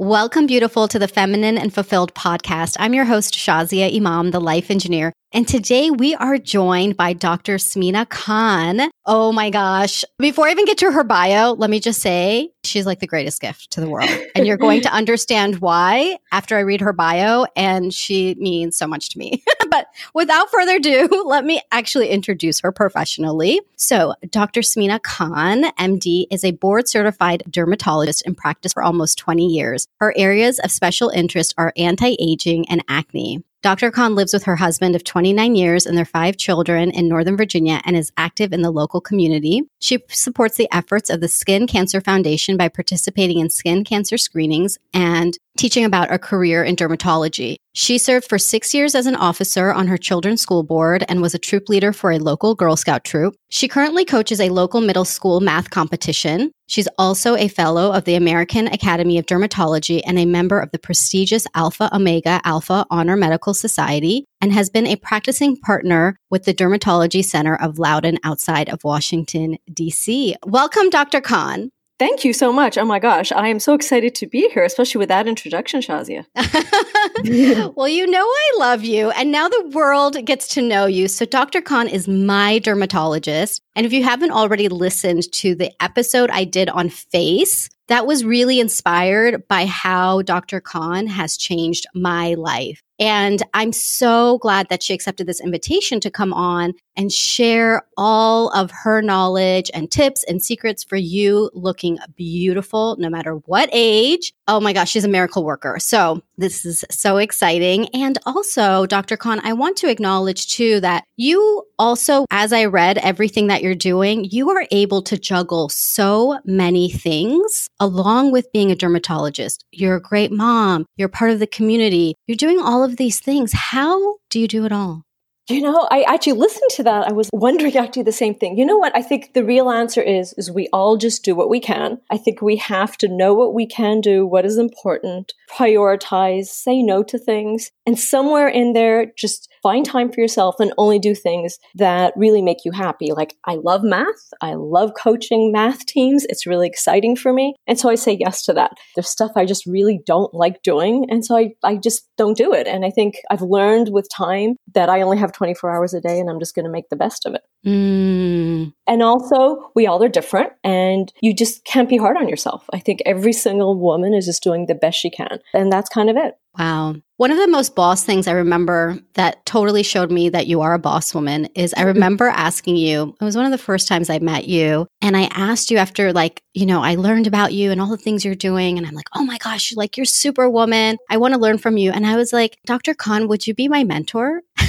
Welcome, beautiful, to the Feminine and Fulfilled podcast. I'm your host, Shazia Imam, the life engineer. And today we are joined by Dr. Smina Khan. Oh my gosh. Before I even get to her bio, let me just say she's like the greatest gift to the world. And you're going to understand why after I read her bio. And she means so much to me. but without further ado, let me actually introduce her professionally. So, Dr. Smina Khan, MD, is a board certified dermatologist in practice for almost 20 years. Her areas of special interest are anti aging and acne. Dr. Khan lives with her husband of 29 years and their five children in Northern Virginia and is active in the local community. She supports the efforts of the Skin Cancer Foundation by participating in skin cancer screenings and teaching about a career in dermatology. She served for six years as an officer on her children's school board and was a troop leader for a local Girl Scout troop. She currently coaches a local middle school math competition. She's also a fellow of the American Academy of Dermatology and a member of the prestigious Alpha Omega Alpha Honor Medical Society and has been a practicing partner with the Dermatology Center of Loudoun outside of Washington, D.C. Welcome, Dr. Khan. Thank you so much. Oh my gosh, I am so excited to be here, especially with that introduction, Shazia. well, you know I love you, and now the world gets to know you. So, Dr. Khan is my dermatologist. And if you haven't already listened to the episode I did on face, that was really inspired by how Dr. Khan has changed my life. And I'm so glad that she accepted this invitation to come on and share all of her knowledge and tips and secrets for you looking beautiful no matter what age. Oh my gosh, she's a miracle worker. So this is so exciting. And also, Dr. Khan, I want to acknowledge too that you also, as I read everything that you're doing, you are able to juggle so many things along with being a dermatologist. You're a great mom. You're part of the community. You're doing all of these things. How do you do it all? You know, I actually listened to that. I was wondering actually the same thing. You know what? I think the real answer is is we all just do what we can. I think we have to know what we can do, what is important, prioritize, say no to things, and somewhere in there just find time for yourself and only do things that really make you happy. Like, I love math. I love coaching math teams. It's really exciting for me. And so I say yes to that. There's stuff I just really don't like doing. And so I, I just don't do it. And I think I've learned with time that I only have 24 hours a day and I'm just going to make the best of it. Mm. And also, we all are different and you just can't be hard on yourself. I think every single woman is just doing the best she can. And that's kind of it. Wow. One of the most boss things I remember that totally showed me that you are a boss woman is I mm-hmm. remember asking you, it was one of the first times I met you. And I asked you after, like, you know, I learned about you and all the things you're doing. And I'm like, oh my gosh, you're like, you're superwoman. I want to learn from you. And I was like, Dr. Khan, would you be my mentor? and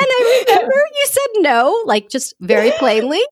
I remember you said no, like, just very plainly.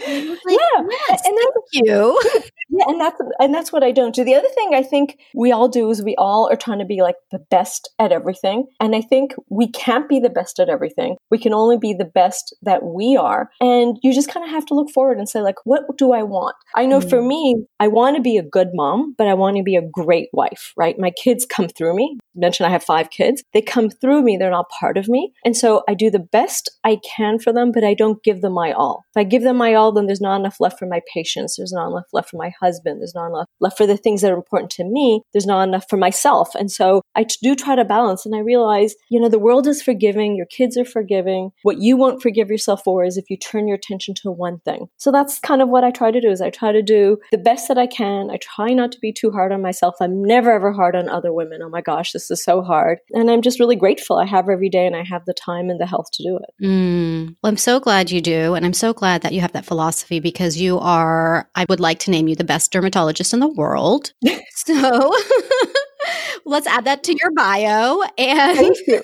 Like, yeah, yes, and thank you. Yeah, and that's and that's what I don't do. The other thing I think we all do is we all are trying to be like the best at everything. And I think we can't be the best at everything. We can only be the best that we are. And you just kind of have to look forward and say like what do I want? I know mm. for me, I want to be a good mom, but I want to be a great wife, right? My kids come through me. mentioned I have 5 kids. They come through me, they're not part of me. And so I do the best I can for them, but I don't give them my all. If I give them my all, then there's not enough left for my patients. There's not enough left for my husband. There's not enough left for the things that are important to me. There's not enough for myself. And so I do try to balance. And I realize, you know, the world is forgiving. Your kids are forgiving. What you won't forgive yourself for is if you turn your attention to one thing. So that's kind of what I try to do is I try to do the best that I can. I try not to be too hard on myself. I'm never ever hard on other women. Oh my gosh, this is so hard. And I'm just really grateful I have every day and I have the time and the health to do it. Mm. Well, I'm so glad you do. And I'm so glad that you have that philosophy because you are, I would like to name you the best dermatologist in the world. so let's add that to your bio. And thank you.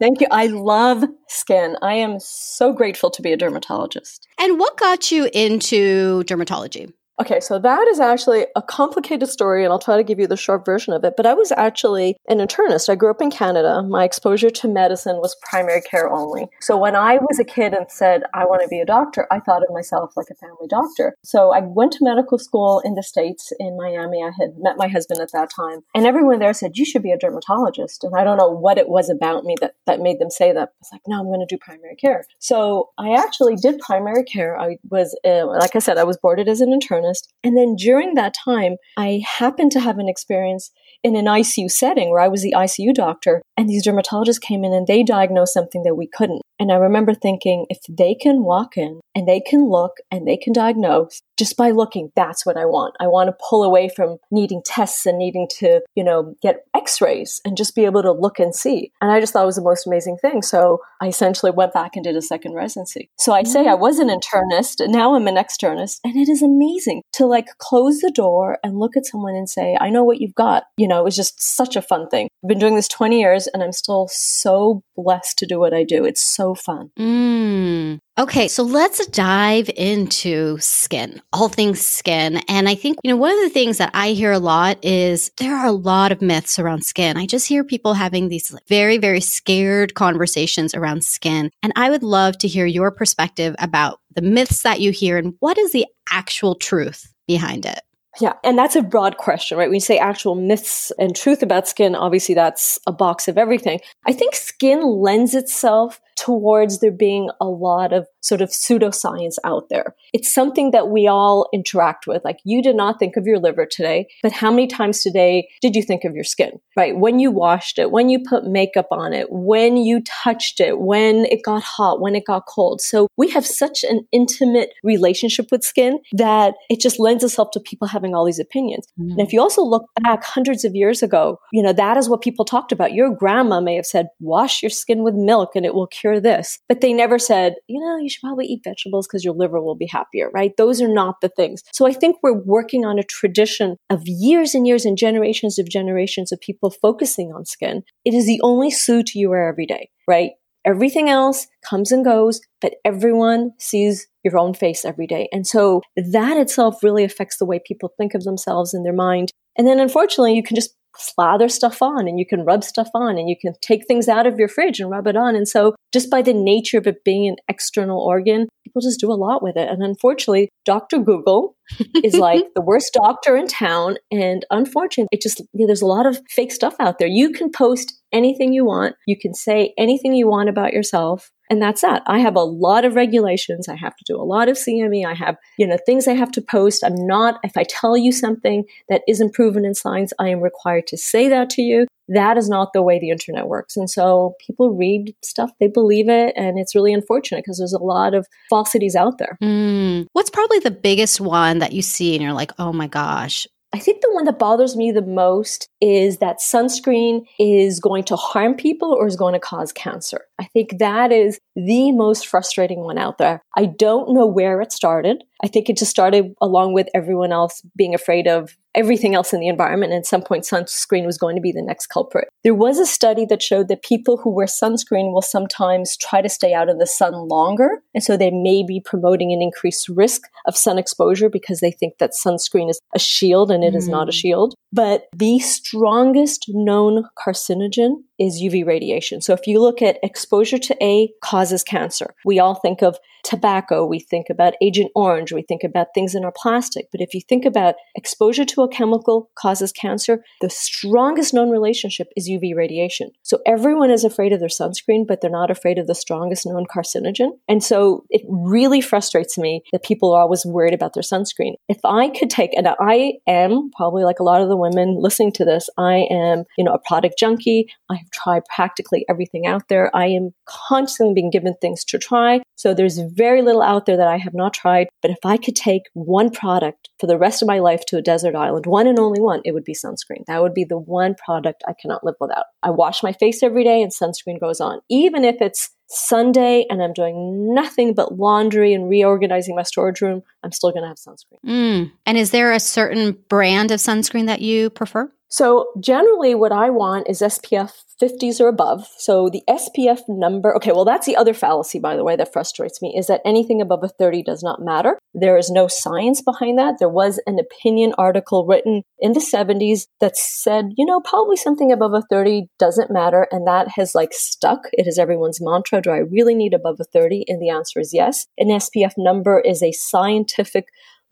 Thank you. I love skin. I am so grateful to be a dermatologist. And what got you into dermatology? Okay, so that is actually a complicated story, and I'll try to give you the short version of it. But I was actually an internist. I grew up in Canada. My exposure to medicine was primary care only. So when I was a kid and said, I want to be a doctor, I thought of myself like a family doctor. So I went to medical school in the States in Miami. I had met my husband at that time, and everyone there said, You should be a dermatologist. And I don't know what it was about me that, that made them say that. I was like, No, I'm going to do primary care. So I actually did primary care. I was, uh, like I said, I was boarded as an internist And then during that time, I happened to have an experience in an ICU setting where I was the ICU doctor and these dermatologists came in and they diagnosed something that we couldn't. And I remember thinking, if they can walk in and they can look and they can diagnose just by looking, that's what I want. I want to pull away from needing tests and needing to, you know, get x rays and just be able to look and see. And I just thought it was the most amazing thing. So I essentially went back and did a second residency. So I'd say I mm-hmm. was an internist and now I'm an externist. And it is amazing to like close the door and look at someone and say, I know what you've got. You know, it was just such a fun thing. I've been doing this 20 years and I'm still so blessed to do what I do. It's so fun. Mm. Okay, so let's dive into skin, all things skin. And I think, you know, one of the things that I hear a lot is there are a lot of myths around skin. I just hear people having these very, very scared conversations around skin. And I would love to hear your perspective about the myths that you hear and what is the actual truth behind it. Yeah, and that's a broad question, right? When you say actual myths and truth about skin, obviously that's a box of everything. I think skin lends itself towards there being a lot of sort of pseudoscience out there. It's something that we all interact with. Like you did not think of your liver today, but how many times today did you think of your skin, right? When you washed it, when you put makeup on it, when you touched it, when it got hot, when it got cold. So we have such an intimate relationship with skin that it just lends itself to people having all these opinions. Mm-hmm. And if you also look back hundreds of years ago, you know, that is what people talked about. Your grandma may have said, wash your skin with milk and it will cure this. But they never said, you know, you should probably eat vegetables because your liver will be happier, right? Those are not the things. So I think we're working on a tradition of years and years and generations of generations of people focusing on skin. It is the only suit you wear every day, right? Everything else comes and goes, but everyone sees your own face every day. And so that itself really affects the way people think of themselves in their mind. And then unfortunately, you can just slather stuff on and you can rub stuff on and you can take things out of your fridge and rub it on. And so just by the nature of it being an external organ, people just do a lot with it. And unfortunately, Dr. Google is like the worst doctor in town. And unfortunately, it just, you know, there's a lot of fake stuff out there. You can post anything you want. You can say anything you want about yourself. And that's that. I have a lot of regulations. I have to do a lot of CME. I have, you know, things I have to post. I'm not, if I tell you something that isn't proven in science, I am required to say that to you. That is not the way the internet works. And so people read stuff, they believe it. And it's really unfortunate because there's a lot of falsities out there. Mm. What's probably the biggest one that you see and you're like, oh my gosh, I think the one that bothers me the most is that sunscreen is going to harm people or is going to cause cancer. I think that is the most frustrating one out there. I don't know where it started. I think it just started along with everyone else being afraid of everything else in the environment. And at some point, sunscreen was going to be the next culprit. There was a study that showed that people who wear sunscreen will sometimes try to stay out of the sun longer. And so they may be promoting an increased risk of sun exposure because they think that sunscreen is a shield and it mm. is not a mm. shield. But the strongest known carcinogen is UV radiation. So if you look at exposure to A causes cancer, we all think of tobacco, we think about Agent Orange, we think about things in our plastic. But if you think about exposure to a chemical causes cancer, the strongest known relationship is UV radiation. So everyone is afraid of their sunscreen, but they're not afraid of the strongest known carcinogen. And so it really frustrates me that people are always worried about their sunscreen. If I could take, and I am probably like a lot of the women listening to this, I am, you know, a product junkie. I have tried practically everything out there. I am constantly being given things to try. So there's very little out there that I have not tried. But if I could take one product for the rest of my life to a desert island, one and only one, it would be sunscreen. That would be the one product I cannot live without. I wash my face every day and sunscreen goes on. Even if it's Sunday and I'm doing nothing but laundry and reorganizing my storage room, I'm still going to have sunscreen. Mm. And is there a certain brand of sunscreen that you prefer? So generally what I want is SPF 50s or above. So the SPF number, okay, well, that's the other fallacy, by the way, that frustrates me is that anything above a 30 does not matter. There is no science behind that. There was an opinion article written in the 70s that said, you know, probably something above a 30 doesn't matter. And that has like stuck. It is everyone's mantra. Do I really need above a 30? And the answer is yes. An SPF number is a scientific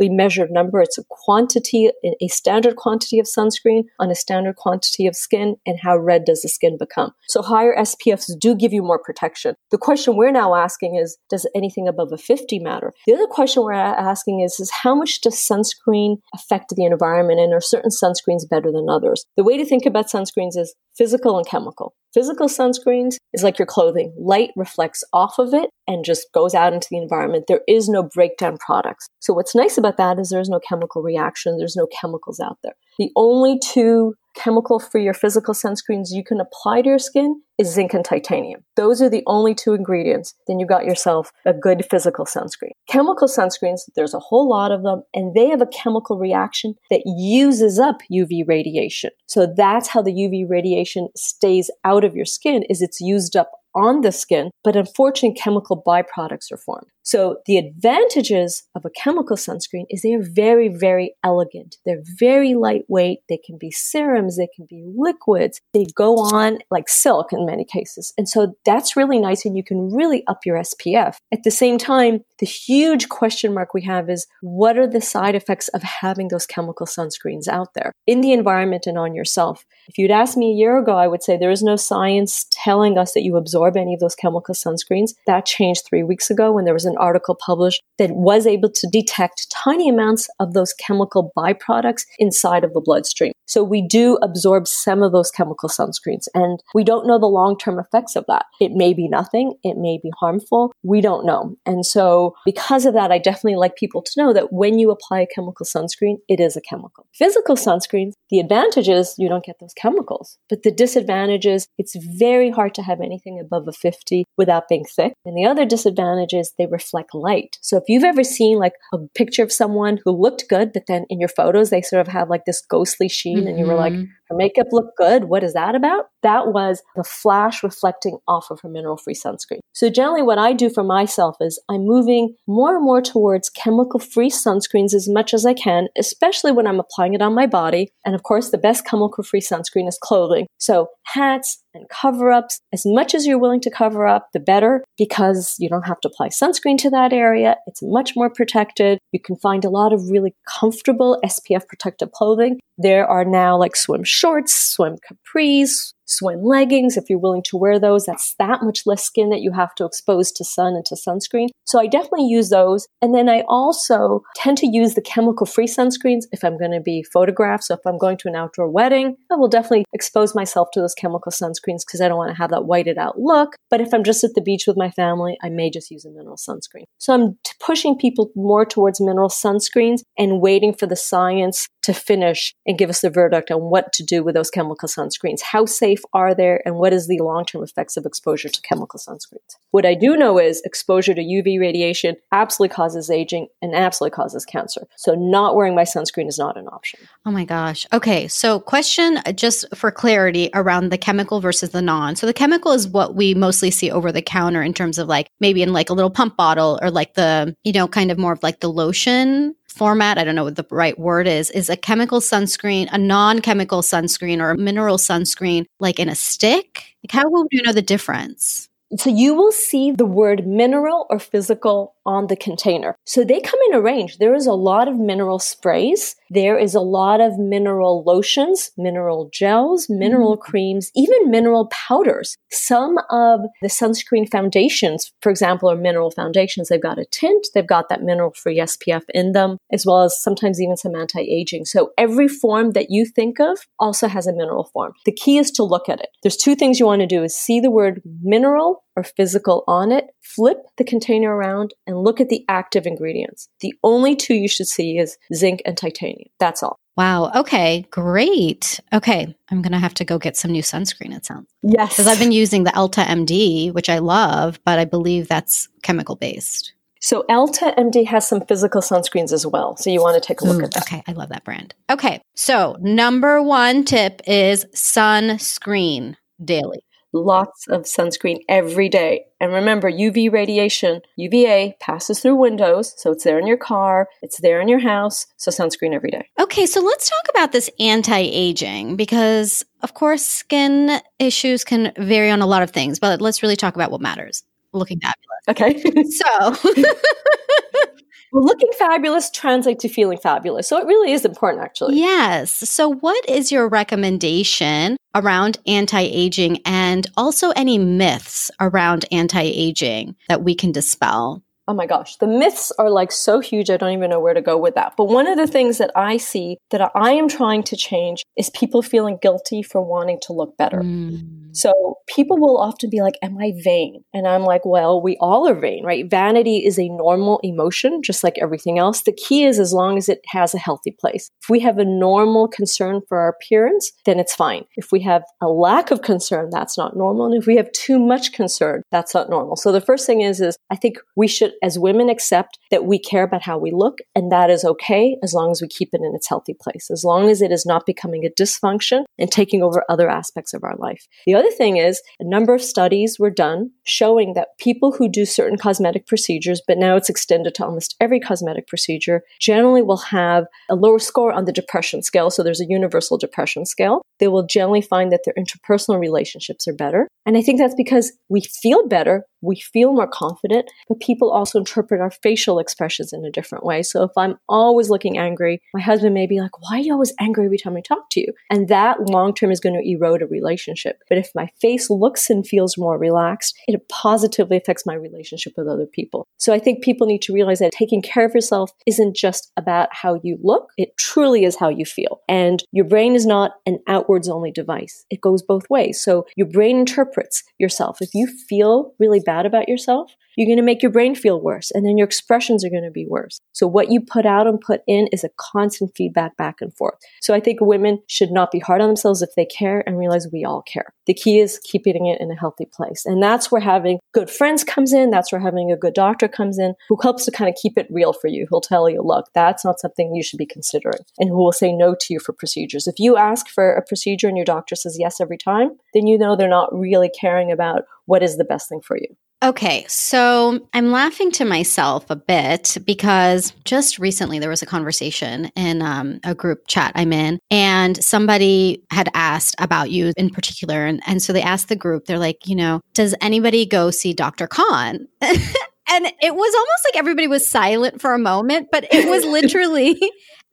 measured number. It's a quantity, in a standard quantity of sunscreen on a standard quantity of skin, and how red does the skin become. So higher SPFs do give you more protection. The question we're now asking is, does anything above a 50 matter? The other question we're asking is, is how much does sunscreen affect the environment, and are certain sunscreens better than others? The way to think about sunscreens is physical and chemical. Physical sunscreens is like your clothing. Light reflects off of it and just goes out into the environment. There is no breakdown products. So what's nice about that is there's no chemical reaction. There's no chemicals out there. The only two chemical free or physical sunscreens you can apply to your skin is zinc and titanium. Those are the only two ingredients. Then you got yourself a good physical sunscreen. Chemical sunscreens, there's a whole lot of them, and they have a chemical reaction that uses up UV radiation. So that's how the UV radiation stays out of your skin is it's used up on the skin, but unfortunately, chemical byproducts are formed. So the advantages of a chemical sunscreen is they are very, very elegant. They're very lightweight. They can be serums. They can be liquids. They go on like silk in many cases. And so that's really nice. And you can really up your SPF. At the same time, the huge question mark we have is what are the side effects of having those chemical sunscreens out there in the environment and on yourself? If you'd asked me a year ago, I would say there is no science telling us that you absorb any of those chemical sunscreens. That changed three weeks ago when there was an article published that was able to detect tiny amounts of those chemical byproducts inside of the bloodstream. So we do absorb some of those chemical sunscreens and we don't know the long-term effects of that. It may be nothing. It may be harmful. We don't know. And so because of that, I definitely like people to know that when you apply a chemical sunscreen, it is a chemical. Physical sunscreens, the advantage is you don't get those chemicals, but the disadvantage is it's very hard to have anything above a 50 without being thick. And the other disadvantage is they reflect light. So if you've ever seen like a picture of someone who looked good, but then in your photos, they sort of have like this ghostly sheen mm-hmm. and you were like, mm-hmm. Her makeup looked good. What is that about? That was the flash reflecting off of her mineral free sunscreen. So generally what I do for myself is I'm moving more and more towards chemical free sunscreens as much as I can, especially when I'm applying it on my body. And of course, the best chemical free sunscreen is clothing. So hats, and cover ups. As much as you're willing to cover up, the better because you don't have to apply sunscreen to that area. It's much more protected. You can find a lot of really comfortable SPF protective clothing. There are now like swim shorts, swim capris, swim leggings if you're willing to wear those. That's that much less skin that you have to expose to sun and to sunscreen. So I definitely use those. And then I also tend to use the chemical free sunscreens if I'm going to be photographed. So if I'm going to an outdoor wedding, I will definitely expose myself to those chemical sunscreens because I don't want to have that whited out look. But if I'm just at the beach with my family, I may just use a mineral sunscreen. So I'm t- pushing people more towards mineral sunscreens and waiting for the science to finish and give us the verdict on what to do with those chemical sunscreens. How safe are there and what is the long-term effects of exposure to chemical sunscreens? What I do know is exposure to UV radiation absolutely causes aging and absolutely causes cancer. So not wearing my sunscreen is not an option. Oh my gosh. Okay. So question uh, just for clarity around the chemical versus the non. So the chemical is what we mostly see over the counter in terms of like maybe in like a little pump bottle or like the, you know, kind of more of like the lotion format, I don't know what the right word is, is a chemical sunscreen, a non chemical sunscreen or a mineral sunscreen, like in a stick? Like, how will you know the difference? So you will see the word mineral or physical on the container. So they come in a range. There is a lot of mineral sprays. There is a lot of mineral lotions, mineral gels, mineral mm. creams, even mineral powders. Some of the sunscreen foundations, for example, are mineral foundations. They've got a tint. They've got that mineral free SPF in them, as well as sometimes even some anti-aging. So every form that you think of also has a mineral form. The key is to look at it. There's two things you want to do is see the word mineral or physical on it, flip the container around and look at the active ingredients. The only two you should see is zinc and titanium. That's all. Wow. Okay. Great. Okay. I'm going to have to go get some new sunscreen, it sounds. Yes. Because I've been using the EltaMD, which I love, but I believe that's chemical based. So EltaMD has some physical sunscreens as well. So you want to take a look at that. Okay. I love that brand. Okay. So number one tip is sunscreen daily lots of sunscreen every day. And remember, UV radiation, UVA passes through windows, so it's there in your car, it's there in your house, so sunscreen every day. Okay, so let's talk about this anti aging because, of course, skin issues can vary on a lot of things, but let's really talk about what matters. Looking fabulous. Okay. so. well, looking fabulous translates to feeling fabulous. So it really is important, actually. Yes. So, what is your recommendation around anti aging and also any myths around anti aging that we can dispel? Oh my gosh, the myths are like so huge, I don't even know where to go with that. But one of the things that I see that I am trying to change is people feeling guilty for wanting to look better. Mm. So people will often be like, Am I vain? And I'm like, Well, we all are vain, right? Vanity is a normal emotion, just like everything else. The key is as long as it has a healthy place. If we have a normal concern for our appearance, then it's fine. If we have a lack of concern, that's not normal. And if we have too much concern, that's not normal. So the first thing is, is I think we should, as women, accept that we care about how we look, and that is okay as long as we keep it in its healthy place, as long as it is not becoming a dysfunction and taking over other aspects of our life. The other thing is a number of studies were done showing that people who do certain cosmetic procedures, but now it's extended to almost every cosmetic procedure, generally will have a lower score on the depression scale. So there's a universal depression scale. They will generally find that their interpersonal relationships are better. And I think that's because we feel better, we feel more confident, but people also interpret our facial expressions in a different way. So if I'm always looking angry, my husband may be like, Why are you always angry every time I talk to you? And that long term is going to erode a relationship. But if my face looks and feels more relaxed, it positively affects my relationship with other people. So I think people need to realize that taking care of yourself isn't just about how you look, it truly is how you feel. And your brain is not an outwards only device, it goes both ways. So your brain interprets yourself. If you feel really bad about yourself, you're going to make your brain feel worse and then your expressions are going to be worse. So what you put out and put in is a constant feedback back and forth. So I think women should not be hard on themselves if they care and realize we all care. The key is keeping it in a healthy place. And that's where having good friends comes in. That's where having a good doctor comes in who helps to kind of keep it real for you. Who'll tell you, look, that's not something you should be considering and who will say no to you for procedures. If you ask for a procedure and your doctor says yes every time, then you know they're not really caring about what is the best thing for you. Okay, so I'm laughing to myself a bit because just recently there was a conversation in um, a group chat I'm in, and somebody had asked about you in particular. And, and so they asked the group, they're like, you know, does anybody go see Dr. Khan? and it was almost like everybody was silent for a moment, but it was literally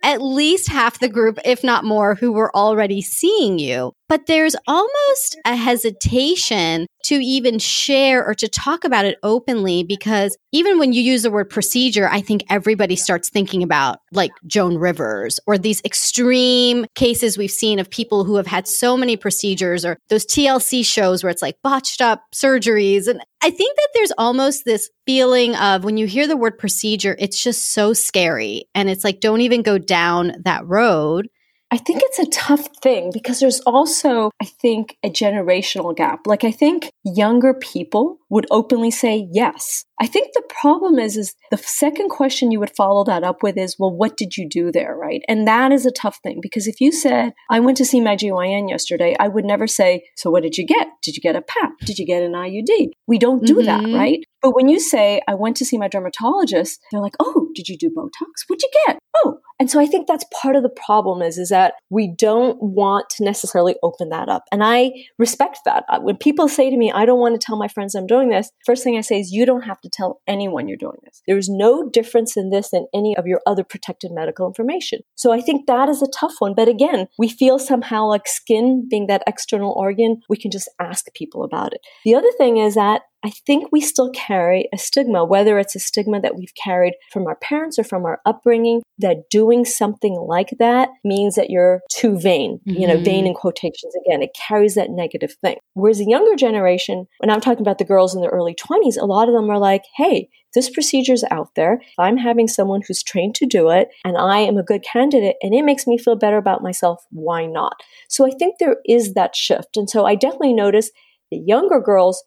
at least half the group, if not more, who were already seeing you. But there's almost a hesitation to even share or to talk about it openly because even when you use the word procedure, I think everybody starts thinking about like Joan Rivers or these extreme cases we've seen of people who have had so many procedures or those TLC shows where it's like botched up surgeries. And I think that there's almost this feeling of when you hear the word procedure, it's just so scary. And it's like, don't even go down that road. I think it's a tough thing because there's also, I think, a generational gap. Like, I think younger people would openly say yes. I think the problem is, is the second question you would follow that up with is, well, what did you do there? Right. And that is a tough thing because if you said, I went to see my GYN yesterday, I would never say, so what did you get? Did you get a PAP? Did you get an IUD? We don't do mm-hmm. that. Right. But when you say, I went to see my dermatologist, they're like, oh, did you do Botox? What'd you get? Oh, and so I think that's part of the problem is, is that we don't want to necessarily open that up. And I respect that. Uh, when people say to me, I don't want to tell my friends I'm doing this, first thing I say is, you don't have to tell anyone you're doing this. There's no difference in this than any of your other protected medical information. So I think that is a tough one. But again, we feel somehow like skin being that external organ, we can just ask people about it. The other thing is that I think we still carry a stigma, whether it's a stigma that we've carried from our parents or from our upbringing, that doing something like that means that you're too vain, mm-hmm. you know, vain mm-hmm. in quotations again. It carries that negative thing. Whereas the younger generation, when I'm talking about the girls in their early 20s, a lot of them are like, hey, this procedure is out there. If I'm having someone who's trained to do it and I am a good candidate and it makes me feel better about myself, why not? So I think there is that shift. And so I definitely notice the younger girls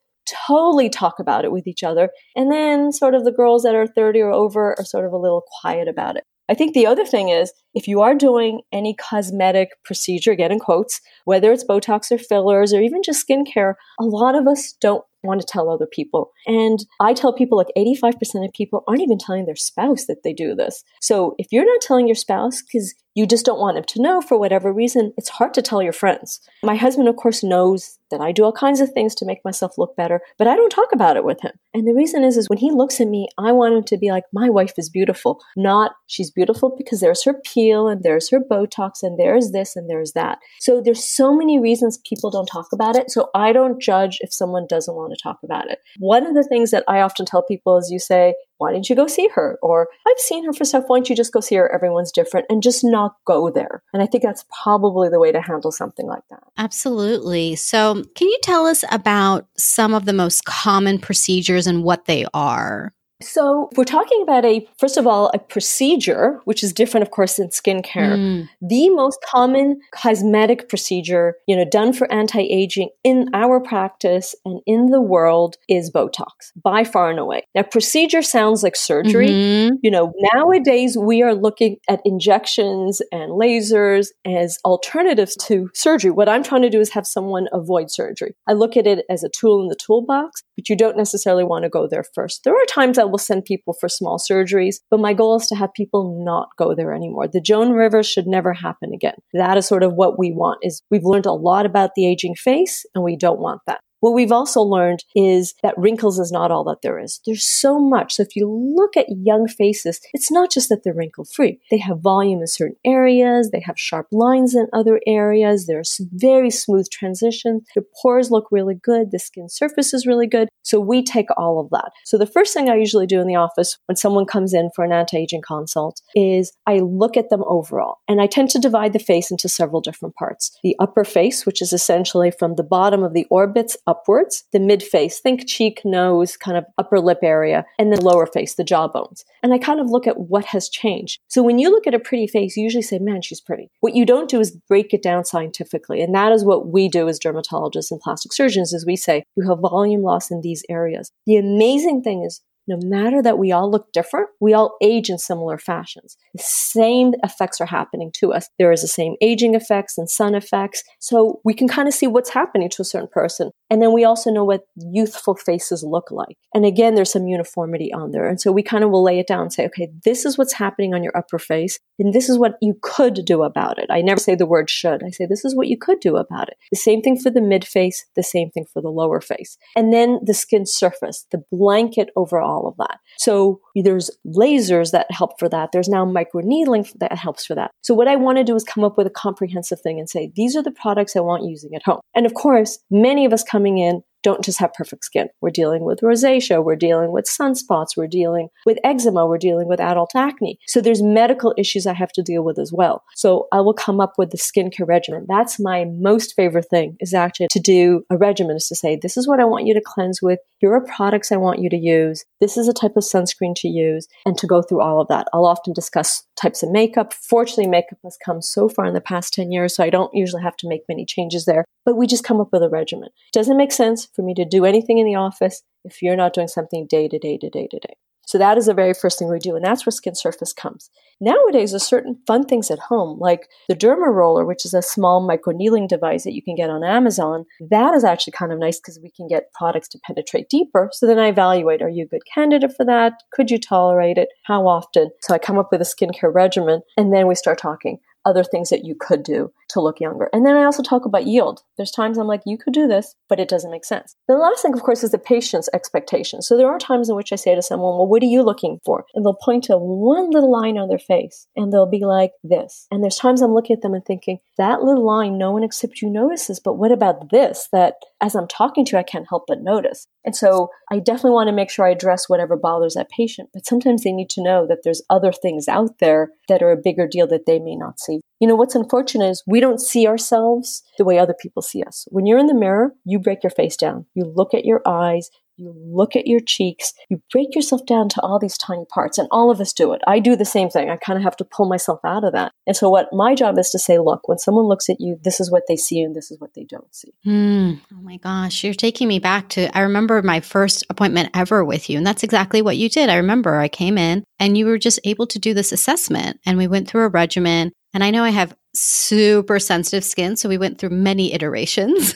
totally talk about it with each other. And then sort of the girls that are 30 or over are sort of a little quiet about it. I think the other thing is if you are doing any cosmetic procedure, again in quotes, whether it's Botox or fillers or even just skincare, a lot of us don't want to tell other people. And I tell people like 85% of people aren't even telling their spouse that they do this. So if you're not telling your spouse because you just don't want him to know for whatever reason. It's hard to tell your friends. My husband, of course, knows that I do all kinds of things to make myself look better, but I don't talk about it with him. And the reason is, is when he looks at me, I want him to be like, my wife is beautiful, not she's beautiful because there's her peel and there's her Botox and there's this and there's that. So there's so many reasons people don't talk about it. So I don't judge if someone doesn't want to talk about it. One of the things that I often tell people is you say, why didn't you go see her? Or I've seen her for stuff. Why don't you just go see her? Everyone's different and just not go there. And I think that's probably the way to handle something like that. Absolutely. So can you tell us about some of the most common procedures and what they are? So, we're talking about a, first of all, a procedure, which is different, of course, than skincare, mm. the most common cosmetic procedure, you know, done for anti aging in our practice and in the world is Botox by far and away. Now, procedure sounds like surgery. Mm-hmm. You know, nowadays we are looking at injections and lasers as alternatives to surgery. What I'm trying to do is have someone avoid surgery. I look at it as a tool in the toolbox, but you don't necessarily want to go there first. There are times I will send people for small surgeries, but my goal is to have people not go there anymore. The Joan River should never happen again. That is sort of what we want is we've learned a lot about the aging face and we don't want that. What we've also learned is that wrinkles is not all that there is. There's so much. So if you look at young faces, it's not just that they're wrinkle free. They have volume in certain areas. They have sharp lines in other areas. There's very smooth transitions. Their pores look really good. The skin surface is really good. So we take all of that. So the first thing I usually do in the office when someone comes in for an anti-aging consult is I look at them overall and I tend to divide the face into several different parts. The upper face, which is essentially from the bottom of the orbits upwards, the mid face, think cheek, nose, kind of upper lip area, and the lower face, the jawbones. And I kind of look at what has changed. So when you look at a pretty face, you usually say, man, she's pretty. What you don't do is break it down scientifically. And that is what we do as dermatologists and plastic surgeons is we say, you have volume loss in these areas. The amazing thing is no matter that we all look different, we all age in similar fashions. The same effects are happening to us. There is the same aging effects and sun effects. So we can kind of see what's happening to a certain person. And then we also know what youthful faces look like. And again, there's some uniformity on there. And so we kind of will lay it down and say, okay, this is what's happening on your upper face. And this is what you could do about it. I never say the word should. I say, this is what you could do about it. The same thing for the mid face, the same thing for the lower face. And then the skin surface, the blanket overall all of that. So there's lasers that help for that. There's now microneedling that helps for that. So what I want to do is come up with a comprehensive thing and say, these are the products I want using at home. And of course, many of us coming in don't just have perfect skin. We're dealing with rosacea, we're dealing with sunspots, we're dealing with eczema, we're dealing with adult acne. So there's medical issues I have to deal with as well. So I will come up with the skincare regimen. That's my most favorite thing is actually to do a regimen is to say, this is what I want you to cleanse with. Here are products I want you to use. This is a type of sunscreen to use and to go through all of that. I'll often discuss types of makeup. Fortunately, makeup has come so far in the past 10 years, so I don't usually have to make many changes there, but we just come up with a regimen. It Doesn't make sense for me to do anything in the office if you're not doing something day to day to day to day. So that is the very first thing we do, and that's where skin surface comes. Nowadays, there's certain fun things at home, like the Derma Roller, which is a small microneedling device that you can get on Amazon. That is actually kind of nice because we can get products to penetrate deeper. So then I evaluate, are you a good candidate for that? Could you tolerate it? How often? So I come up with a skincare regimen, and then we start talking other things that you could do to look younger. And then I also talk about yield. There's times I'm like, you could do this, but it doesn't make sense. The last thing, of course, is the patient's expectation. So there are times in which I say to someone, well, what are you looking for? And they'll point to one little line on their face and they'll be like this. And there's times I'm looking at them and thinking, that little line, no one except you notices, but what about this that as I'm talking to you, I can't help but notice? And so I definitely want to make sure I address whatever bothers that patient, but sometimes they need to know that there's other things out there that are a bigger deal that they may not see. You know, what's unfortunate is we don't see ourselves the way other people see us. When you're in the mirror, you break your face down. You look at your eyes, you look at your cheeks, you break yourself down to all these tiny parts, and all of us do it. I do the same thing. I kind of have to pull myself out of that. And so, what my job is to say, look, when someone looks at you, this is what they see and this is what they don't see. Mm. Oh my gosh, you're taking me back to, I remember my first appointment ever with you, and that's exactly what you did. I remember I came in and you were just able to do this assessment, and we went through a regimen. And I know I have super sensitive skin. So we went through many iterations.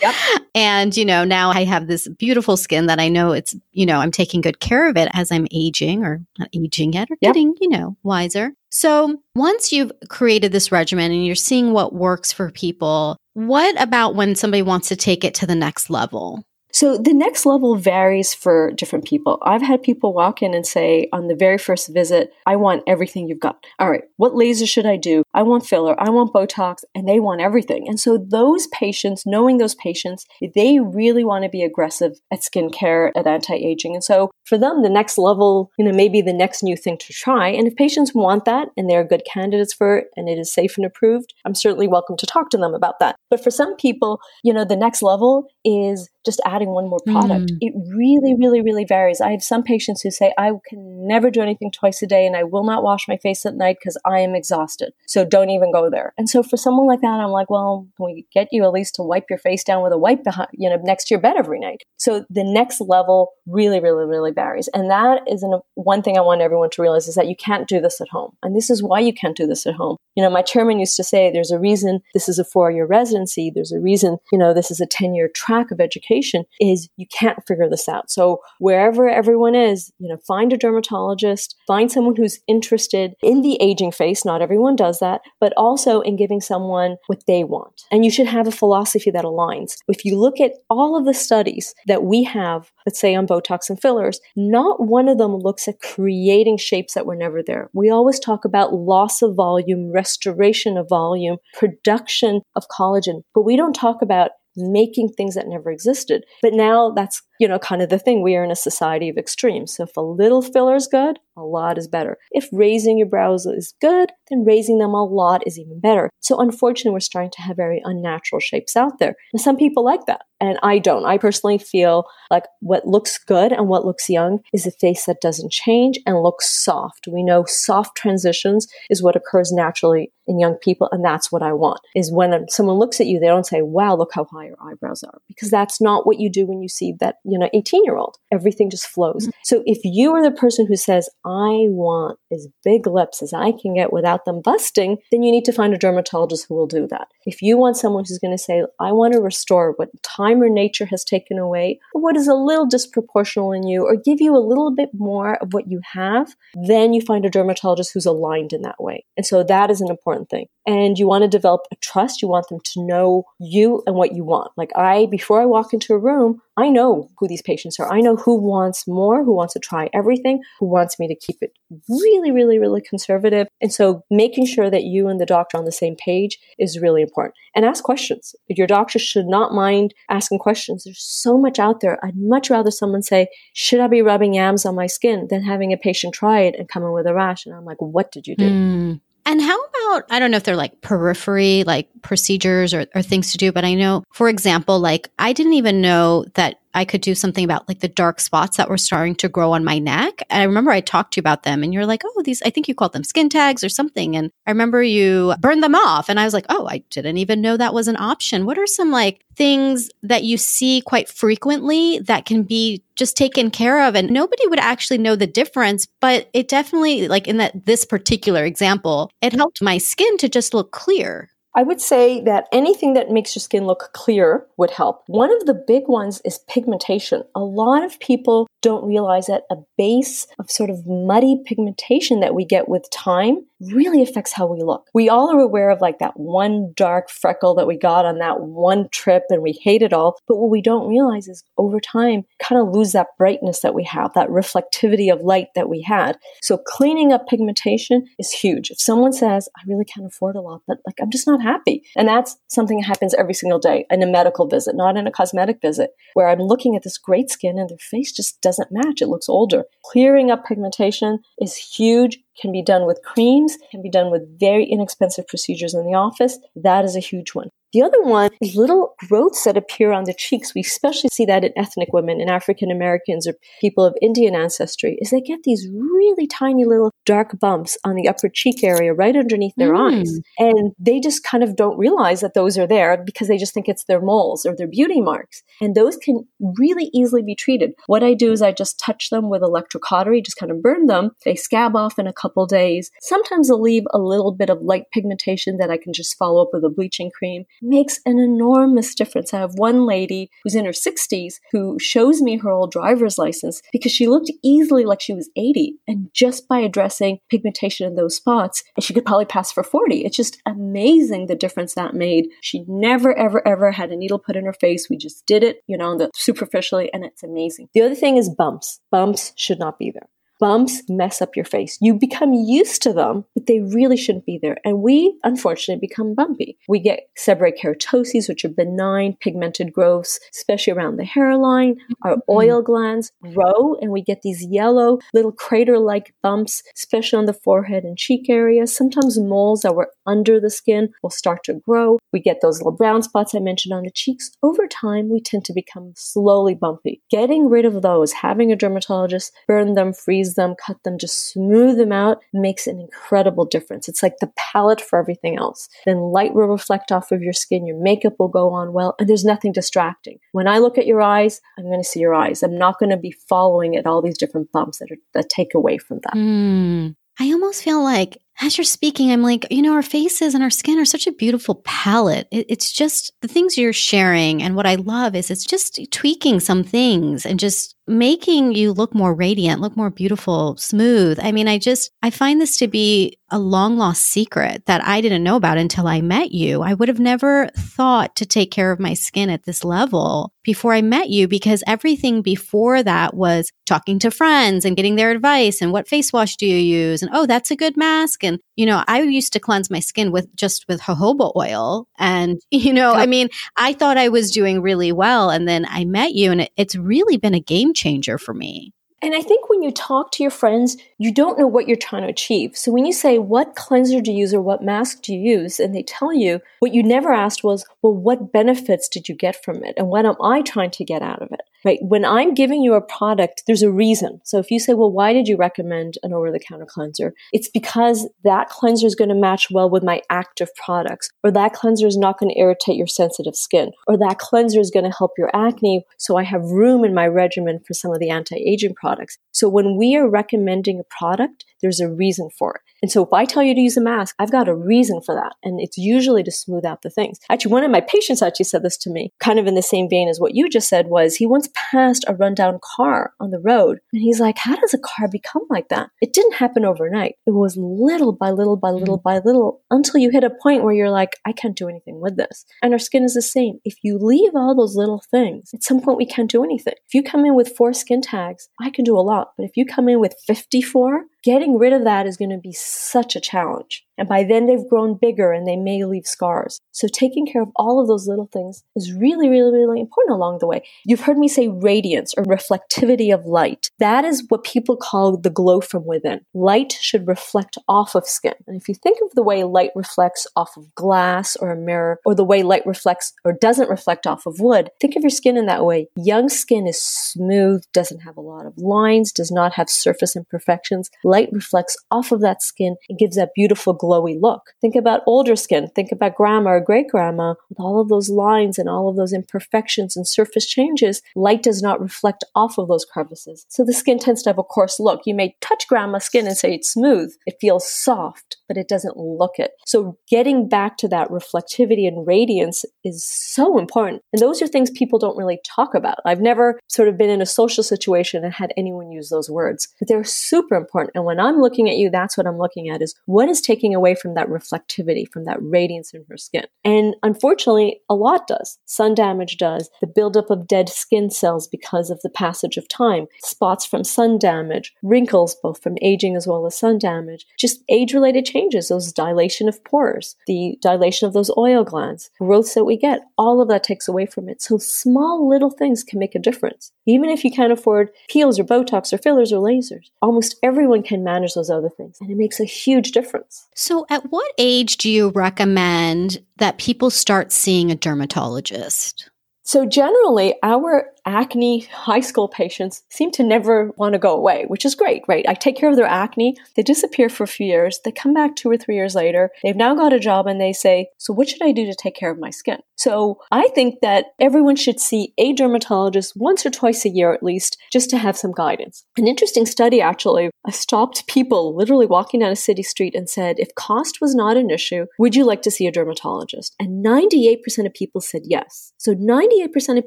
yep. And, you know, now I have this beautiful skin that I know it's, you know, I'm taking good care of it as I'm aging or not aging yet or yep. getting, you know, wiser. So, once you've created this regimen and you're seeing what works for people, what about when somebody wants to take it to the next level? So the next level varies for different people. I've had people walk in and say on the very first visit, I want everything you've got. All right, what laser should I do? I want filler, I want Botox, and they want everything. And so those patients, knowing those patients, they really want to be aggressive at skincare, at anti-aging. And so for them, the next level, you know, maybe the next new thing to try. And if patients want that and they're good candidates for it and it is safe and approved, I'm certainly welcome to talk to them about that. But for some people, you know, the next level is just adding one more product. Mm. It really, really, really varies. I have some patients who say, I can never do anything twice a day and I will not wash my face at night because I am exhausted. So don't even go there. And so for someone like that, I'm like, well, can we get you at least to wipe your face down with a wipe behind, you know, next to your bed every night? So the next level really, really, really varies. And that is an, one thing I want everyone to realize is that you can't do this at home. And this is why you can't do this at home. You know, my chairman used to say, there's a reason this is a four year residency. There's a reason, you know, this is a 10 year track of education is you can't figure this out. So wherever everyone is, you know, find a dermatologist, find someone who's interested in the aging face. Not everyone does that, but also in giving someone what they want. And you should have a philosophy that aligns. If you look at all of the studies that we have, let's say on Botox and fillers, not one of them looks at creating shapes that were never there. We always talk about loss of volume, restoration of volume, production of collagen, but we don't talk about making things that never existed. But now that's, you know, kind of the thing. We are in a society of extremes. So if a little filler is good, a lot is better. If raising your brows is good, then raising them a lot is even better. So unfortunately, we're starting to have very unnatural shapes out there. And some people like that. And I don't. I personally feel like what looks good and what looks young is a face that doesn't change and looks soft. We know soft transitions is what occurs naturally in young people. And that's what I want is when someone looks at you, they don't say, wow, look how high your eyebrows are because that's not what you do when you see that, you know, 18 year old. Everything just flows. Mm-hmm. So if you are the person who says, I want as big lips as I can get without them busting, then you need to find a dermatologist who will do that. If you want someone who's going to say, I want to restore what time or nature has taken away, or what is a little disproportional in you, or give you a little bit more of what you have, then you find a dermatologist who's aligned in that way. And so that is an important thing. And you want to develop a trust. You want them to know you and what you want. Like I, before I walk into a room, I know who these patients are. I know who wants more, who wants to try everything, who wants me to keep it really, really, really conservative. And so making sure that you and the doctor on the same page is really important. And ask questions. Your doctor should not mind asking questions. There's so much out there. I'd much rather someone say, should I be rubbing yams on my skin than having a patient try it and come in with a rash. And I'm like, what did you do? Mm. And how about, I don't know if they're like periphery, like procedures or, or things to do, but I know, for example, like I didn't even know that I could do something about like the dark spots that were starting to grow on my neck. And I remember I talked to you about them and you're like, oh, these, I think you called them skin tags or something. And I remember you burned them off. And I was like, oh, I didn't even know that was an option. What are some like things that you see quite frequently that can be just taken care of and nobody would actually know the difference but it definitely like in that this particular example it helped my skin to just look clear I would say that anything that makes your skin look clear would help. One of the big ones is pigmentation. A lot of people don't realize that a base of sort of muddy pigmentation that we get with time really affects how we look. We all are aware of like that one dark freckle that we got on that one trip and we hate it all. But what we don't realize is over time, kind of lose that brightness that we have, that reflectivity of light that we had. So cleaning up pigmentation is huge. If someone says, I really can't afford a lot, but like I'm just not happy. And that's something that happens every single day in a medical visit, not in a cosmetic visit, where I'm looking at this great skin and their face just doesn't match. It looks older. Clearing up pigmentation is huge can be done with creams, can be done with very inexpensive procedures in the office. That is a huge one. The other one is little growths that appear on the cheeks. We especially see that in ethnic women, in African Americans or people of Indian ancestry, is they get these really tiny little dark bumps on the upper cheek area right underneath their mm. eyes. And they just kind of don't realize that those are there because they just think it's their moles or their beauty marks. And those can really easily be treated. What I do is I just touch them with electrocautery, just kind of burn them. They scab off in a couple days. Sometimes they'll leave a little bit of light pigmentation that I can just follow up with a bleaching cream makes an enormous difference. I have one lady who's in her 60s who shows me her old driver's license because she looked easily like she was 80. And just by addressing pigmentation in those spots, she could probably pass for 40. It's just amazing the difference that made. She never, ever, ever had a needle put in her face. We just did it, you know, superficially, and it's amazing. The other thing is bumps. Bumps should not be there bumps mess up your face. You become used to them, but they really shouldn't be there. And we, unfortunately, become bumpy. We get seborrheic keratoses, which are benign pigmented growths, especially around the hairline. Our mm-hmm. oil glands grow, and we get these yellow little crater like bumps, especially on the forehead and cheek areas. Sometimes moles that were under the skin will start to grow. We get those little brown spots I mentioned on the cheeks. Over time, we tend to become slowly bumpy. Getting rid of those, having a dermatologist burn them, freeze them, cut them, just smooth them out makes an incredible difference. It's like the palette for everything else. Then light will reflect off of your skin, your makeup will go on well, and there's nothing distracting. When I look at your eyes, I'm going to see your eyes. I'm not going to be following at all these different bumps that, are, that take away from that. Mm. I almost feel like as you're speaking, I'm like, you know, our faces and our skin are such a beautiful palette. It, it's just the things you're sharing. And what I love is it's just tweaking some things and just making you look more radiant, look more beautiful, smooth. I mean, I just, I find this to be a long lost secret that I didn't know about until I met you. I would have never thought to take care of my skin at this level before I met you because everything before that was talking to friends and getting their advice and what face wash do you use? And oh, that's a good mask and, you know, I used to cleanse my skin with just with jojoba oil. And, you know, I mean, I thought I was doing really well. And then I met you and it, it's really been a game changer for me. And I think when you talk to your friends, you don't know what you're trying to achieve. So when you say, What cleanser do you use or what mask do you use? and they tell you, what you never asked was, Well, what benefits did you get from it? And what am I trying to get out of it? Right? When I'm giving you a product, there's a reason. So if you say, Well, why did you recommend an over the counter cleanser? It's because that cleanser is going to match well with my active products, or that cleanser is not going to irritate your sensitive skin, or that cleanser is going to help your acne. So I have room in my regimen for some of the anti aging products products. So when we are recommending a product, there's a reason for it. And so if I tell you to use a mask, I've got a reason for that. And it's usually to smooth out the things. Actually, one of my patients actually said this to me, kind of in the same vein as what you just said was he once passed a rundown car on the road. And he's like, how does a car become like that? It didn't happen overnight. It was little by little by little by little until you hit a point where you're like, I can't do anything with this. And our skin is the same. If you leave all those little things, at some point we can't do anything. If you come in with four skin tags, I can do a lot. But if you come in with 54, getting rid of that is going to be such a challenge. And by then they've grown bigger and they may leave scars. So taking care of all of those little things is really, really, really important along the way. You've heard me say radiance or reflectivity of light. That is what people call the glow from within. Light should reflect off of skin. And if you think of the way light reflects off of glass or a mirror, or the way light reflects or doesn't reflect off of wood, think of your skin in that way. Young skin is smooth, doesn't have a lot of lines, does not have surface imperfections. Light reflects off of that skin and gives that beautiful glowy look. Think about older skin. Think about grandma or great grandma with all of those lines and all of those imperfections and surface changes. Light does not reflect off of those crevices. So the skin tends to have a coarse look. You may touch grandma's skin and say it's smooth. It feels soft, but it doesn't look it. So getting back to that reflectivity and radiance is so important. And those are things people don't really talk about. I've never sort of been in a social situation and had anyone use those words, but they're super important. And when I'm looking at you, that's what I'm looking at is what is taking away from that reflectivity, from that radiance in her skin. And unfortunately, a lot does. Sun damage does, the buildup of dead skin cells because of the passage of time, spots from sun damage, wrinkles both from aging as well as sun damage, just age related changes, those dilation of pores, the dilation of those oil glands, growths that we get, all of that takes away from it. So small little things can make a difference. Even if you can't afford peels or Botox or fillers or lasers, almost everyone can manage those other things. And it makes a huge difference. So, at what age do you recommend that people start seeing a dermatologist? So, generally, our acne high school patients seem to never want to go away, which is great, right? I take care of their acne. They disappear for a few years. They come back two or three years later. They've now got a job and they say, So, what should I do to take care of my skin? So, I think that everyone should see a dermatologist once or twice a year at least, just to have some guidance. An interesting study actually stopped people literally walking down a city street and said, If cost was not an issue, would you like to see a dermatologist? And 98% of people said yes. So 98% of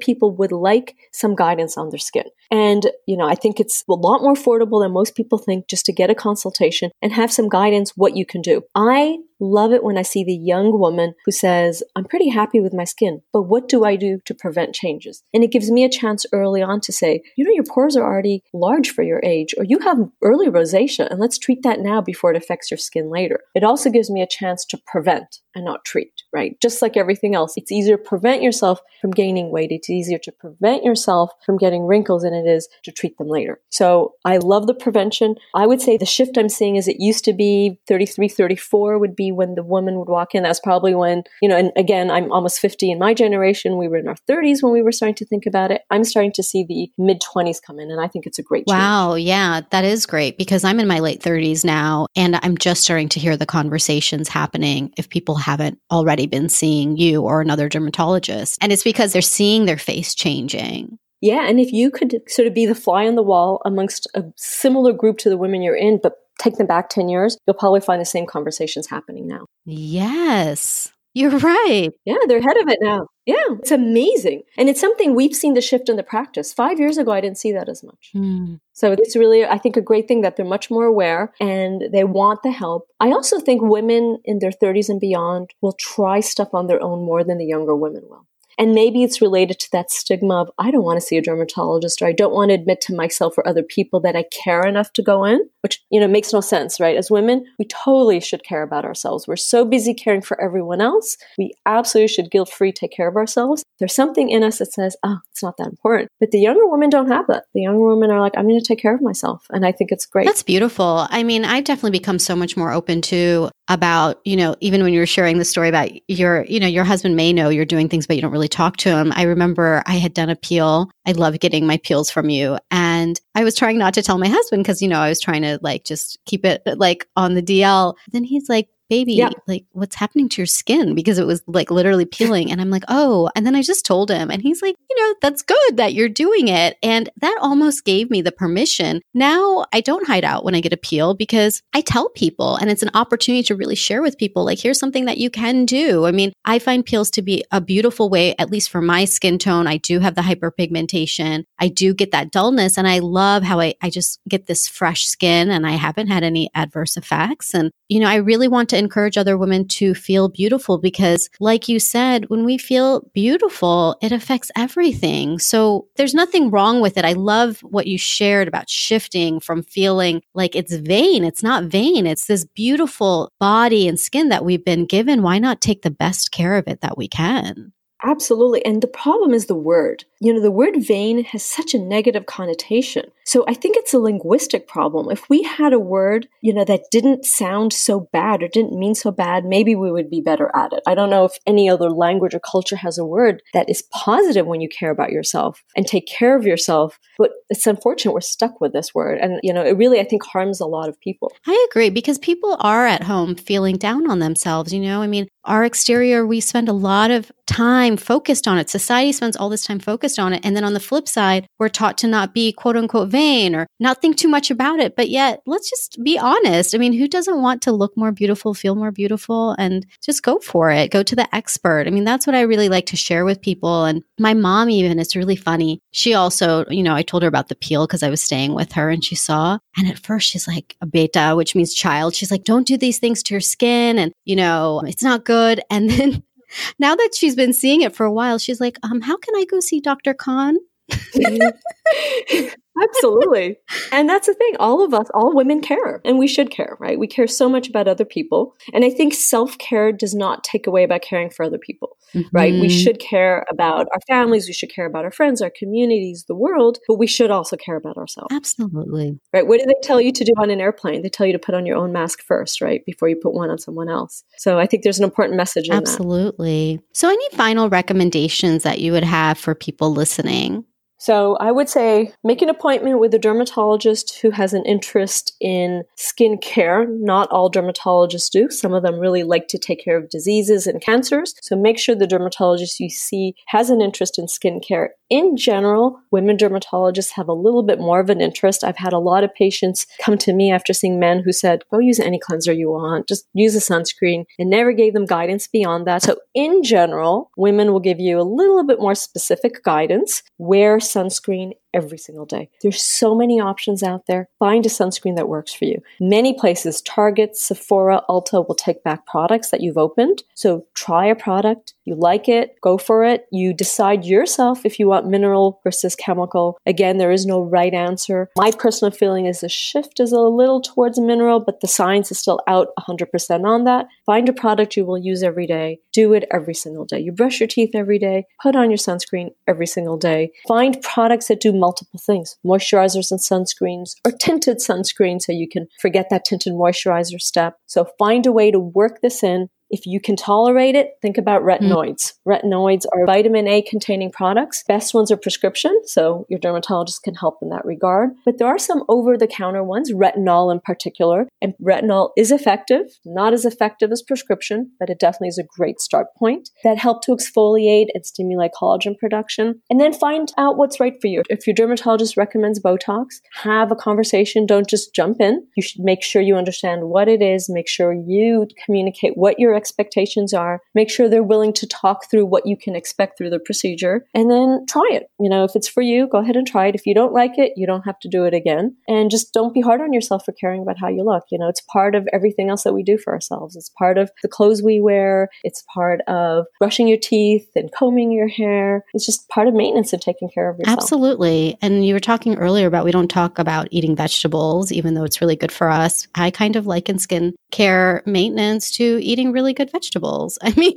people would like some guidance on their skin. And, you know, I think it's a lot more affordable than most people think just to get a consultation and have some guidance what you can do. I love it when I see the young woman who says, I'm pretty happy with my skin, but what do I do to prevent changes? And it gives me a chance early on to say, you know, your pores are already large for your age, or you have early rosacea, and let's treat that now before it affects your skin later. It also gives me a chance to prevent and not treat, right? Just like everything else, it's easier to prevent yourself from gaining weight. It's easier to prevent yourself from getting wrinkles than it is to treat them later. So I love the prevention. I would say the shift I'm seeing is it used to be 33, 34 would be when the woman would walk in. That's probably when, you know, and again, I'm almost 50 in my generation. We were in our 30s when we were starting to think about it. I'm starting to see the mid 20s come in, and I think it's a great Wow. Yeah, that is great because I'm in my late 30s now, and I'm just starting to hear the conversations happening if people haven't already been seeing you or another dermatologist. And it's because they're seeing their face changing. Yeah, and if you could sort of be the fly on the wall amongst a similar group to the women you're in, but take them back 10 years, you'll probably find the same conversations happening now. Yes. You're right. Yeah, they're ahead of it now. Yeah, it's amazing. And it's something we've seen the shift in the practice. Five years ago, I didn't see that as much. Mm. So it's really, I think, a great thing that they're much more aware and they want the help. I also think women in their 30s and beyond will try stuff on their own more than the younger women will. And maybe it's related to that stigma of I don't want to see a dermatologist or I don't want to admit to myself or other people that I care enough to go in, which, you know, makes no sense, right? As women, we totally should care about ourselves. We're so busy caring for everyone else. We absolutely should guilt free take care of ourselves. There's something in us that says, oh, it's not that important. But the younger women don't have that. The younger women are like, I'm going to take care of myself. And I think it's great. That's beautiful. I mean, I've definitely become so much more open to about, you know, even when you were sharing the story about your, you know, your husband may know you're doing things, but you don't really talk to him. I remember I had done a peel. I love getting my peels from you. And I was trying not to tell my husband because, you know, I was trying to like just keep it like on the DL. Then he's like, baby, like what's happening to your skin? Because it was like literally peeling. And I'm like, oh. And then I just told him, and he's like, you know, that's good that you're doing it. And that almost gave me the permission. Now I don't hide out when I get a peel because I tell people, and it's an opportunity to really share with people, like, here's something that you can do. I mean, I find peels to be a beautiful way, at least for my skin tone. I do have the hyperpigmentation, I do get that dullness, and I love how I, I just get this fresh skin and I haven't had any adverse effects. And, you know, I really want to encourage other women to feel beautiful because, like you said, when we feel beautiful, it affects everything. So there's nothing wrong with it. I love what you shared about shifting from feeling like it's vain. It's not vain. It's this beautiful body and skin that we've been given. Why not take the best care of it that we can? Absolutely. And the problem is the word. You know, the word vain has such a negative connotation. So I think it's a linguistic problem. If we had a word, you know, that didn't sound so bad or didn't mean so bad, maybe we would be better at it. I don't know if any other language or culture has a word that is positive when you care about yourself and take care of yourself. But it's unfortunate we're stuck with this word. And, you know, it really, I think, harms a lot of people. I agree because people are at home feeling down on themselves. You know, I mean, our exterior, we spend a lot of time focused on it. Society spends all this time focused on it. And then on the flip side, we're taught to not be quote unquote vain or not think too much about it. But yet, let's just be honest. I mean, who doesn't want to look more beautiful, feel more beautiful, and just go for it? Go to the expert. I mean, that's what I really like to share with people. And my mom, even, it's really funny. She also, you know, I told her about the peel because I was staying with her and she saw. And at first, she's like, a beta, which means child. She's like, don't do these things to your skin. And, you know, it's not good. And then now that she's been seeing it for a while, she's like, um, how can I go see Dr. Khan? Absolutely. And that's the thing. All of us, all women care, and we should care, right? We care so much about other people. And I think self care does not take away about caring for other people, mm-hmm. right? We mm-hmm. should care about our families, we should care about our friends, our communities, the world, but we should also care about ourselves. Absolutely. Right? What do they tell you to do on an airplane? They tell you to put on your own mask first, right? Before you put one on someone else. So I think there's an important message in Absolutely. That. So, any final recommendations that you would have for people listening? So I would say make an appointment with a dermatologist who has an interest in skin care. Not all dermatologists do. Some of them really like to take care of diseases and cancers. So make sure the dermatologist you see has an interest in skin care. In general, women dermatologists have a little bit more of an interest. I've had a lot of patients come to me after seeing men who said, go use any cleanser you want, just use a sunscreen, and never gave them guidance beyond that. So in general, women will give you a little bit more specific guidance where sunscreen every single day. There's so many options out there. Find a sunscreen that works for you. Many places, Target, Sephora, Ulta will take back products that you've opened. So try a product, you like it, go for it. You decide yourself if you want mineral versus chemical. Again, there is no right answer. My personal feeling is the shift is a little towards mineral, but the science is still out 100% on that. Find a product you will use every day. Do it every single day. You brush your teeth every day, put on your sunscreen every single day. Find products that do multiple things moisturizers and sunscreens, or tinted sunscreen so you can forget that tinted moisturizer step. So find a way to work this in if you can tolerate it, think about hmm. retinoids. Mm. Retinoids are vitamin A containing products. Best ones are prescription, so your dermatologist can help in that regard. But there are some over the counter ones, retinol in particular. And retinol is effective, not as effective as prescription, but it definitely is a great start point that help to exfoliate and stimulate collagen production. And then find out what's right for you. If your dermatologist recommends Botox, have a conversation. Don't just jump in. You should make sure you understand what it is, make sure you communicate what your expectations are. Make sure they're willing to talk through what you can expect through the procedure and then try it. You know, if it's for you, go ahead and try it. If you don't like it, you don't have to do it again. And just don't be hard on yourself for caring about how you look. You know, it's part of everything else that we do for ourselves. It's part of the clothes we wear. It's part of brushing your teeth and combing your hair. It's just part of maintenance and taking care of yourself. Absolutely. And you were talking earlier about we don't talk about eating vegetables, even though it's really good for us. I kind of liken skin care maintenance to eating really really good vegetables. I mean,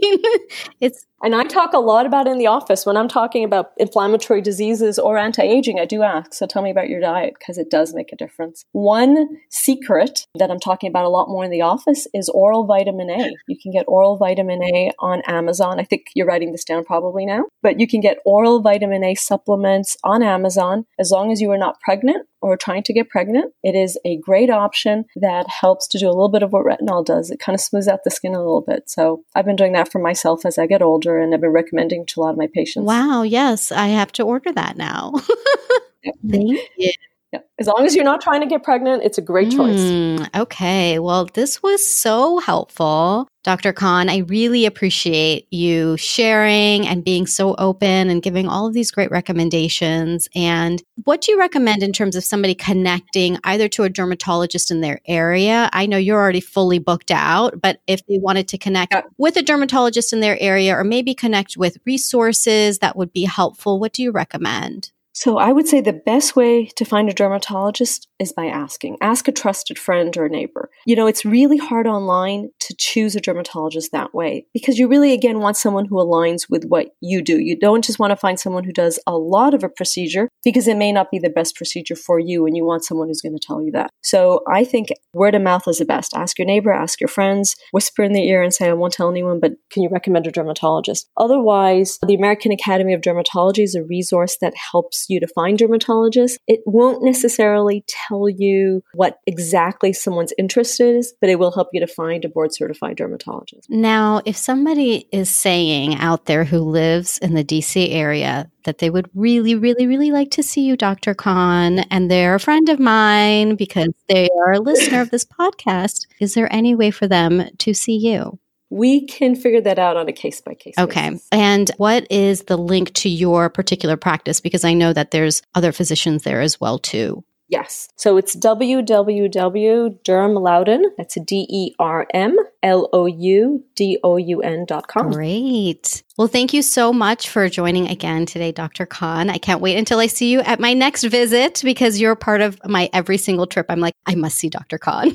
it's and I talk a lot about in the office when I'm talking about inflammatory diseases or anti-aging. I do ask, so tell me about your diet because it does make a difference. One secret that I'm talking about a lot more in the office is oral vitamin A. You can get oral vitamin A on Amazon. I think you're writing this down probably now, but you can get oral vitamin A supplements on Amazon as long as you are not pregnant or trying to get pregnant, it is a great option that helps to do a little bit of what retinol does. It kind of smooths out the skin a little bit. So I've been doing that for myself as I get older and I've been recommending to a lot of my patients. Wow. Yes. I have to order that now. Thank you. Yeah. As long as you're not trying to get pregnant, it's a great choice. Mm, okay. Well, this was so helpful. Dr. Khan, I really appreciate you sharing and being so open and giving all of these great recommendations. And what do you recommend in terms of somebody connecting either to a dermatologist in their area? I know you're already fully booked out, but if they wanted to connect yeah. with a dermatologist in their area or maybe connect with resources that would be helpful, what do you recommend? So I would say the best way to find a dermatologist is by asking. Ask a trusted friend or neighbor. You know, it's really hard online to choose a dermatologist that way because you really, again, want someone who aligns with what you do. You don't just want to find someone who does a lot of a procedure because it may not be the best procedure for you and you want someone who's going to tell you that. So I think word of mouth is the best. Ask your neighbor, ask your friends, whisper in the ear and say, I won't tell anyone, but can you recommend a dermatologist? Otherwise, the American Academy of Dermatology is a resource that helps you to find dermatologists. It won't necessarily tell you what exactly someone's interest is, but it will help you to find a board certified dermatologist. Now, if somebody is saying out there who lives in the DC area that they would really, really, really like to see you, Dr. Khan, and they're a friend of mine because they are a listener of this podcast, is there any way for them to see you? We can figure that out on a case by case. Okay. And what is the link to your particular practice? Because I know that there's other physicians there as well too. Yes. So it's www.dermloudoun, that's D E R M L O U D O U N dot com. Great. Well, thank you so much for joining again today, Dr. Khan. I can't wait until I see you at my next visit because you're part of my every single trip. I'm like, I must see Dr. Khan.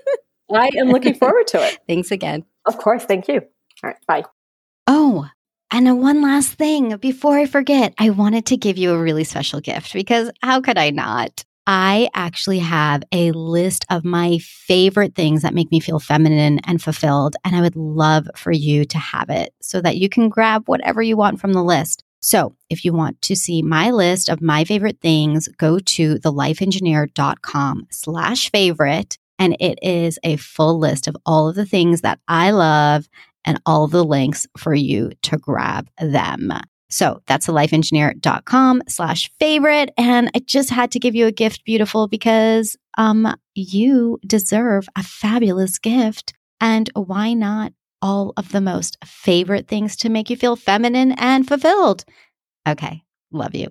I am looking forward to it. Thanks again. Of course. Thank you. All right. Bye. Oh, and one last thing before I forget, I wanted to give you a really special gift because how could I not? I actually have a list of my favorite things that make me feel feminine and fulfilled. And I would love for you to have it so that you can grab whatever you want from the list. So if you want to see my list of my favorite things, go to thelifeengineer.com slash favorite. And it is a full list of all of the things that I love and all the links for you to grab them. So that's thelifeengineer.com slash favorite. And I just had to give you a gift, beautiful, because um you deserve a fabulous gift. And why not all of the most favorite things to make you feel feminine and fulfilled? Okay, love you.